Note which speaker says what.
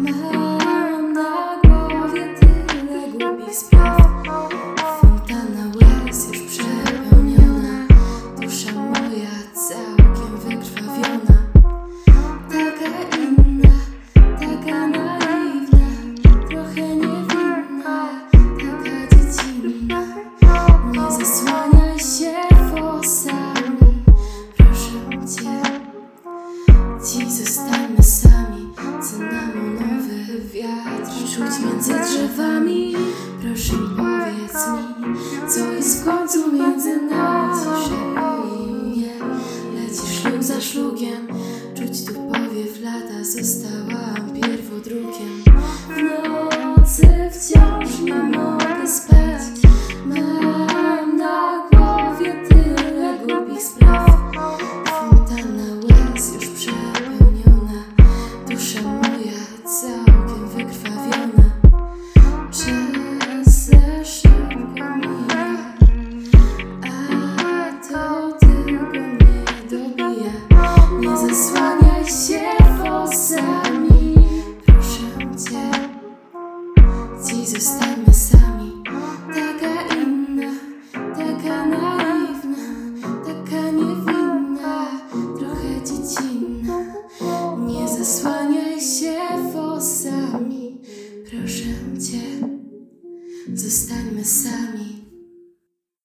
Speaker 1: Mam na głowie tyle głupich spraw. Fontanna łez już przepełniona, dusza moja całkiem wykrwawiona. Taka inna, taka naiwna, trochę niewinna, taka dziecinna. Nie zasłaniaj się włosami, proszę cię. Sami, cynamonowy wiatr czuć między drzewami. Proszę powiedz mi, co jest w końcu między nami. Ciszej i mnie, leci szlug za szlugiem. Czuć tu powiew lata, zostałam pierwodrukiem. W nocy wciąż nie mogę Dziś zostańmy sami, taka inna, taka naiwna, taka niewinna, trochę dziecinna. Nie zasłaniaj się włosami, proszę cię. Zostańmy sami,